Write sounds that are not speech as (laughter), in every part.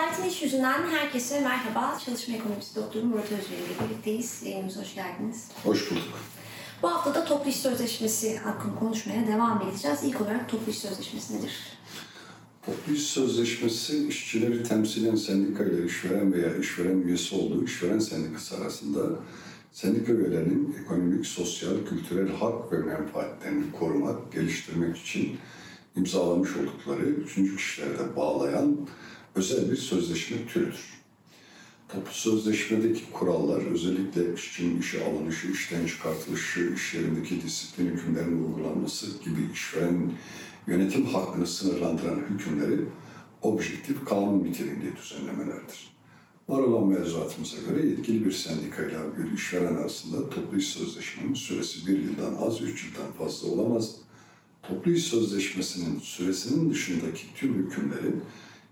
Adaletin İş Yüzünden herkese merhaba. Çalışma Ekonomisi Doktoru Murat Özgür ile birlikteyiz. Yayınımıza hoş geldiniz. Hoş bulduk. Bu hafta da toplu iş sözleşmesi hakkında konuşmaya devam edeceğiz. İlk olarak toplu iş sözleşmesi nedir? Toplu iş sözleşmesi işçileri temsilen sendikayla işveren veya işveren üyesi olduğu işveren sendikası arasında sendika üyelerinin ekonomik, sosyal, kültürel hak ve menfaatlerini korumak, geliştirmek için imzalamış oldukları üçüncü kişilerde bağlayan özel bir sözleşme türüdür. Toplu sözleşmedeki kurallar özellikle işçinin işe alınışı, işten çıkartılışı, iş yerindeki disiplin hükümlerinin uygulanması gibi işveren yönetim hakkını sınırlandıran hükümleri objektif kanun niteliğinde düzenlemelerdir. Var olan mevzuatımıza göre yetkili bir sendikayla bir işveren arasında toplu iş sözleşmenin süresi bir yıldan az, üç yıldan fazla olamaz. Toplu iş sözleşmesinin süresinin dışındaki tüm hükümlerin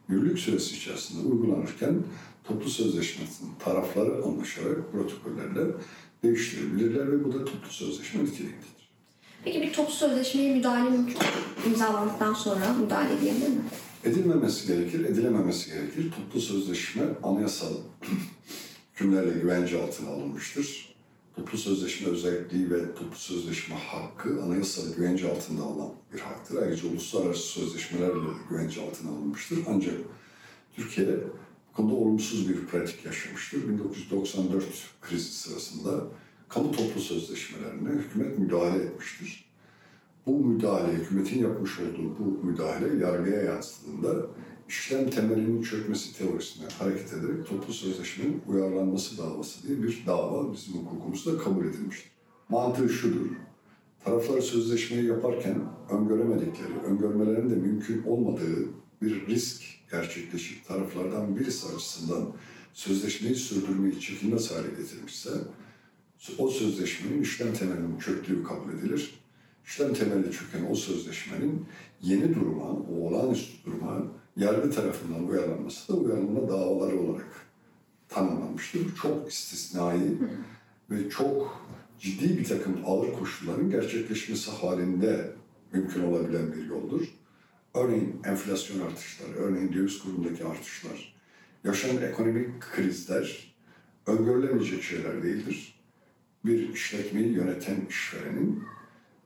yürürlük süresi içerisinde uygulanırken toplu sözleşmesinin tarafları anlaşarak protokollerle değiştirebilirler ve bu da toplu sözleşme niteliğindedir. Peki bir toplu sözleşmeye müdahale mümkün mü? İmzalandıktan sonra müdahale edilebilir mi? Edilmemesi gerekir, edilememesi gerekir. Toplu sözleşme anayasal (clears throat) hükümlerle güvence altına alınmıştır. Toplu sözleşme özelliği ve toplu sözleşme hakkı anayasal güvence altında alınan bir haktır. Ayrıca uluslararası sözleşmelerle güvence altına alınmıştır. Ancak Türkiye bu konuda olumsuz bir pratik yaşamıştır. 1994 krizi sırasında kamu toplu sözleşmelerine hükümet müdahale etmiştir. Bu müdahale, hükümetin yapmış olduğu bu müdahale yargıya yansıdığında işlem temelinin çökmesi teorisine hareket ederek toplu sözleşmenin uyarlanması davası diye bir dava bizim hukukumuzda kabul edilmiştir. Mantığı şudur, taraflar sözleşmeyi yaparken öngöremedikleri, öngörmelerin de mümkün olmadığı bir risk gerçekleşip taraflardan birisi açısından sözleşmeyi sürdürmeyi çekilmez hale getirmişse o sözleşmenin işlem temelinin çöktüğü kabul edilir. İşlem temeli çöken o sözleşmenin yeni duruma, o olağanüstü duruma yargı tarafından uyarlanması da uyarlanma davaları olarak tanımlanmıştır. Bu çok istisnai ve çok ciddi bir takım ağır koşulların gerçekleşmesi halinde mümkün olabilen bir yoldur. Örneğin enflasyon artışları, örneğin döviz kurundaki artışlar, yaşanan ekonomik krizler öngörülemeyecek şeyler değildir. Bir işletmeyi yöneten işverenin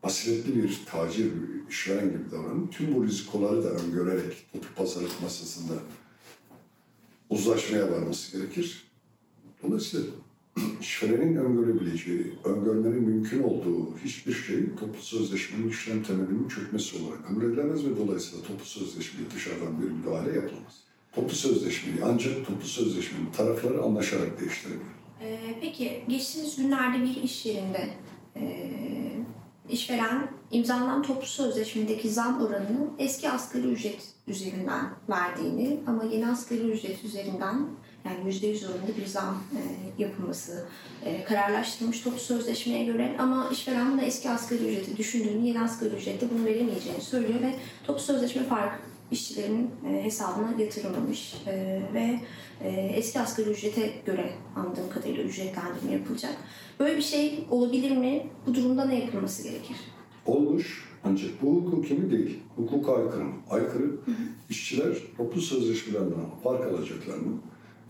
basiretli bir tacir, bir işveren gibi davranıp tüm bu rizikoları da öngörerek toplu pazarlık masasında uzlaşmaya varması gerekir. Dolayısıyla (clears throat) işverenin öngörebileceği, öngörmenin mümkün olduğu hiçbir şey toplu sözleşmenin işlem temelinin çökmesi olarak kabul edilemez ve dolayısıyla toplu sözleşmeye dışarıdan bir müdahale yapılamaz. Toplu sözleşmeyi ancak toplu sözleşmenin tarafları anlaşarak değiştirebilir. Ee, peki geçtiğimiz günlerde bir iş yerinde e, işveren imzalanan toplu sözleşmedeki zam oranını eski asgari ücret üzerinden verdiğini ama yeni asgari ücret üzerinden yani yüzde yüz oranında bir zam e, yapılması e, kararlaştırılmış toplu sözleşmeye göre ama işveren buna eski asgari ücreti düşündüğünü yeni asgari ücrette bunu veremeyeceğini söylüyor ve toplu sözleşme farkı işçilerin e, hesabına yatırılmamış e, ve e, eski asgari ücrete göre anladığım kadarıyla ücretlendirme yapılacak. Böyle bir şey olabilir mi? Bu durumda ne yapılması gerekir? Olmuş ancak bu hukuki değil, hukuka aykırı mı? Aykırı. İşçiler toplu sözleşmelerden fark alacaklarını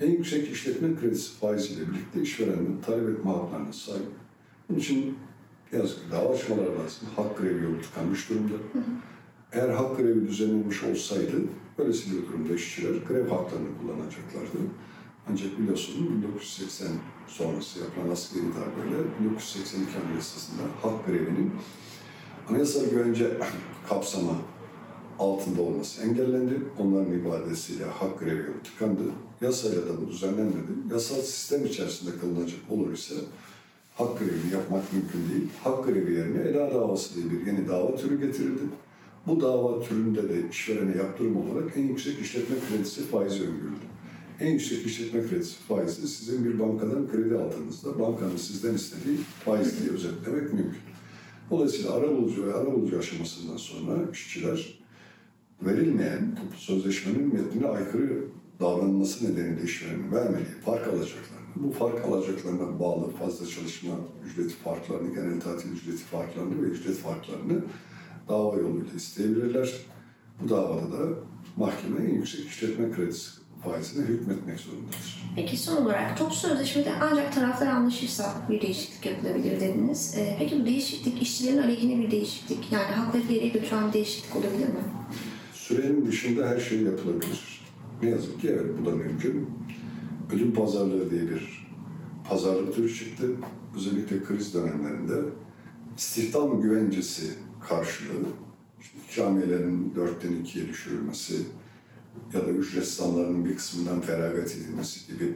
en yüksek işletme kredisi faiziyle birlikte işverenin talep etme haklarına sahip. Bunun için yazık ki dava açmalar lazım. Hak grevi yolu tıkanmış durumda. Eğer hak grevi düzenlenmiş olsaydı böylesi bir durumda işçiler grev haklarını kullanacaklardı. Ancak biliyorsunuz 1980 sonrası yapılan askeri darbeyle 1982 Anayasası'nda hak grevinin anayasal güvence (coughs) kapsamı altında olması engellendi. Onların ibadesiyle hak grevi tıkandı. Yasayla da bu düzenlenmedi. Yasal sistem içerisinde kılınacak olur ise hak grevini yapmak mümkün değil. Hak grevi yerine eda davası diye bir yeni dava türü getirildi. Bu dava türünde de işverene yaptırım olarak en yüksek işletme kredisi faizi öngörüldü. En yüksek işletme kredisi faizi sizin bir bankadan kredi aldığınızda bankanın sizden istediği faiz diye özetlemek mümkün. Dolayısıyla arabulucu ve arabulucu aşamasından sonra işçiler verilmeyen sözleşmenin metnine aykırı davranması nedeniyle işverenin vermediği fark alacaklarını, bu fark alacaklarına bağlı fazla çalışma ücreti farklarını, genel tatil ücreti farklarını ve ücret farklarını dava yoluyla isteyebilirler. Bu davada da mahkeme en yüksek işletme kredisi faizine hükmetmek zorundadır. Peki son olarak toplu sözleşmede ancak taraflar anlaşırsa bir değişiklik yapılabilir dediniz. Ee, peki bu değişiklik işçilerin aleyhine bir değişiklik yani hakları geriye götüren bir değişiklik olabilir mi? Sürenin dışında her şey yapılabilir. Ne yazık ki evet bu da mümkün. Ödül pazarlığı diye bir pazarlık türü çıktı. Özellikle kriz dönemlerinde istihdam güvencesi karşılığı, işte ikramiyelerin dörtten ikiye düşürülmesi ya da ücret zamlarının bir kısmından feragat edilmesi gibi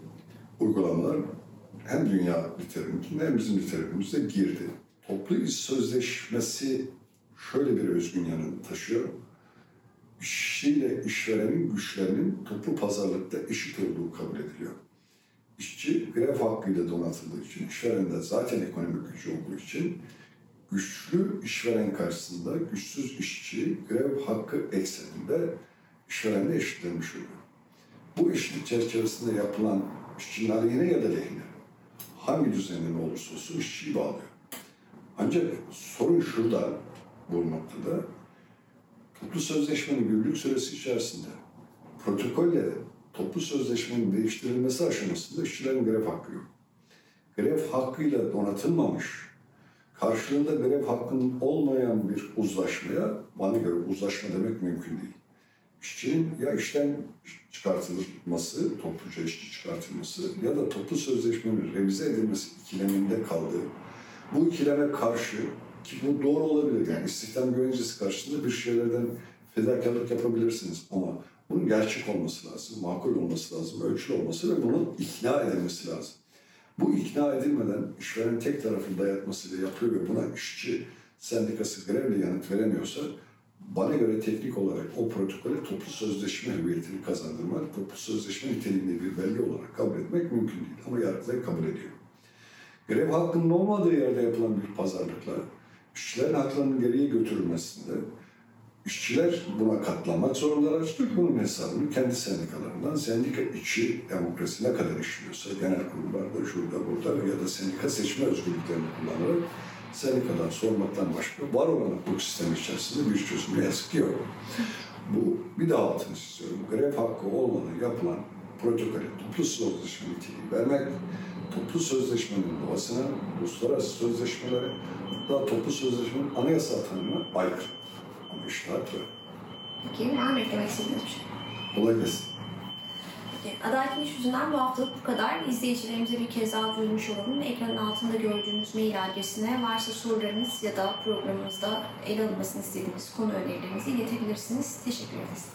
(clears throat) uygulamalar hem dünya literatüründe hem bizim literatürümüzde girdi. Toplu iş sözleşmesi şöyle bir özgün yanını taşıyor işçiyle işverenin güçlerinin toplu pazarlıkta eşit olduğu kabul ediliyor. İşçi grev hakkıyla donatıldığı için, işveren de zaten ekonomik gücü olduğu için güçlü işveren karşısında güçsüz işçi grev hakkı ekseninde işverenle eşitlenmiş oluyor. Bu eşitlik çerçevesinde yapılan işçinin aleyhine ya da lehine hangi düzenleme olursa olsun işçiyi bağlıyor. Ancak sorun şurada, bu noktada toplu sözleşmenin gülülük süresi içerisinde protokolle toplu sözleşmenin değiştirilmesi aşamasında işçilerin grev hakkı yok. Grev hakkıyla donatılmamış, karşılığında grev hakkının olmayan bir uzlaşmaya, bana göre uzlaşma demek mümkün değil. İşçinin ya işten çıkartılması, topluca işçi çıkartılması ya da toplu sözleşmenin revize edilmesi ikileminde kaldığı, bu ikileme karşı ki bu doğru olabilir yani istihdam güvencesi karşısında bir şeylerden fedakarlık yapabilirsiniz ama bunun gerçek olması lazım, makul olması lazım, ölçülü olması ve bunun ikna edilmesi lazım. Bu ikna edilmeden işveren tek tarafın dayatmasıyla yapıyor ve buna işçi sendikası grevle yanıt veremiyorsa bana göre teknik olarak o protokole toplu sözleşme hüviyetini kazandırmak, toplu sözleşme niteliğinde bir belge olarak kabul etmek mümkün değil. Ama yargıtay kabul ediyor. Grev hakkının olmadığı yerde yapılan bir pazarlıkla işçilerin haklarının geriye götürülmesinde işçiler buna katlanmak zorundalar. Bunun hesabını kendi sendikalarından, sendika içi demokrasi ne kadar işliyorsa, genel kurullarda, şurada, burada ya da sendika seçme özgürlüklerini kullanarak sendikadan sormaktan başka var olan hukuk sistemi içerisinde bir çözüm ne yazık ki yok. Bu bir daha altını çiziyorum. Grev hakkı olmadan yapılan protokole toplu sözleşme niteliği vermek, toplu sözleşmenin doğasına, uluslararası sözleşmelere, hatta toplu sözleşmenin anayasal tanımına aykırı. İşte haklı. Peki var mı eklemek istediğiniz bir şey? Kolay gelsin. Peki, Adalet İş yüzünden bu haftalık bu kadar. İzleyicilerimize bir kez daha duyurmuş olalım. Ekranın altında gördüğünüz mail adresine varsa sorularınız ya da programımızda ele alınmasını istediğiniz konu önerilerinizi iletebilirsiniz. Teşekkür ederiz.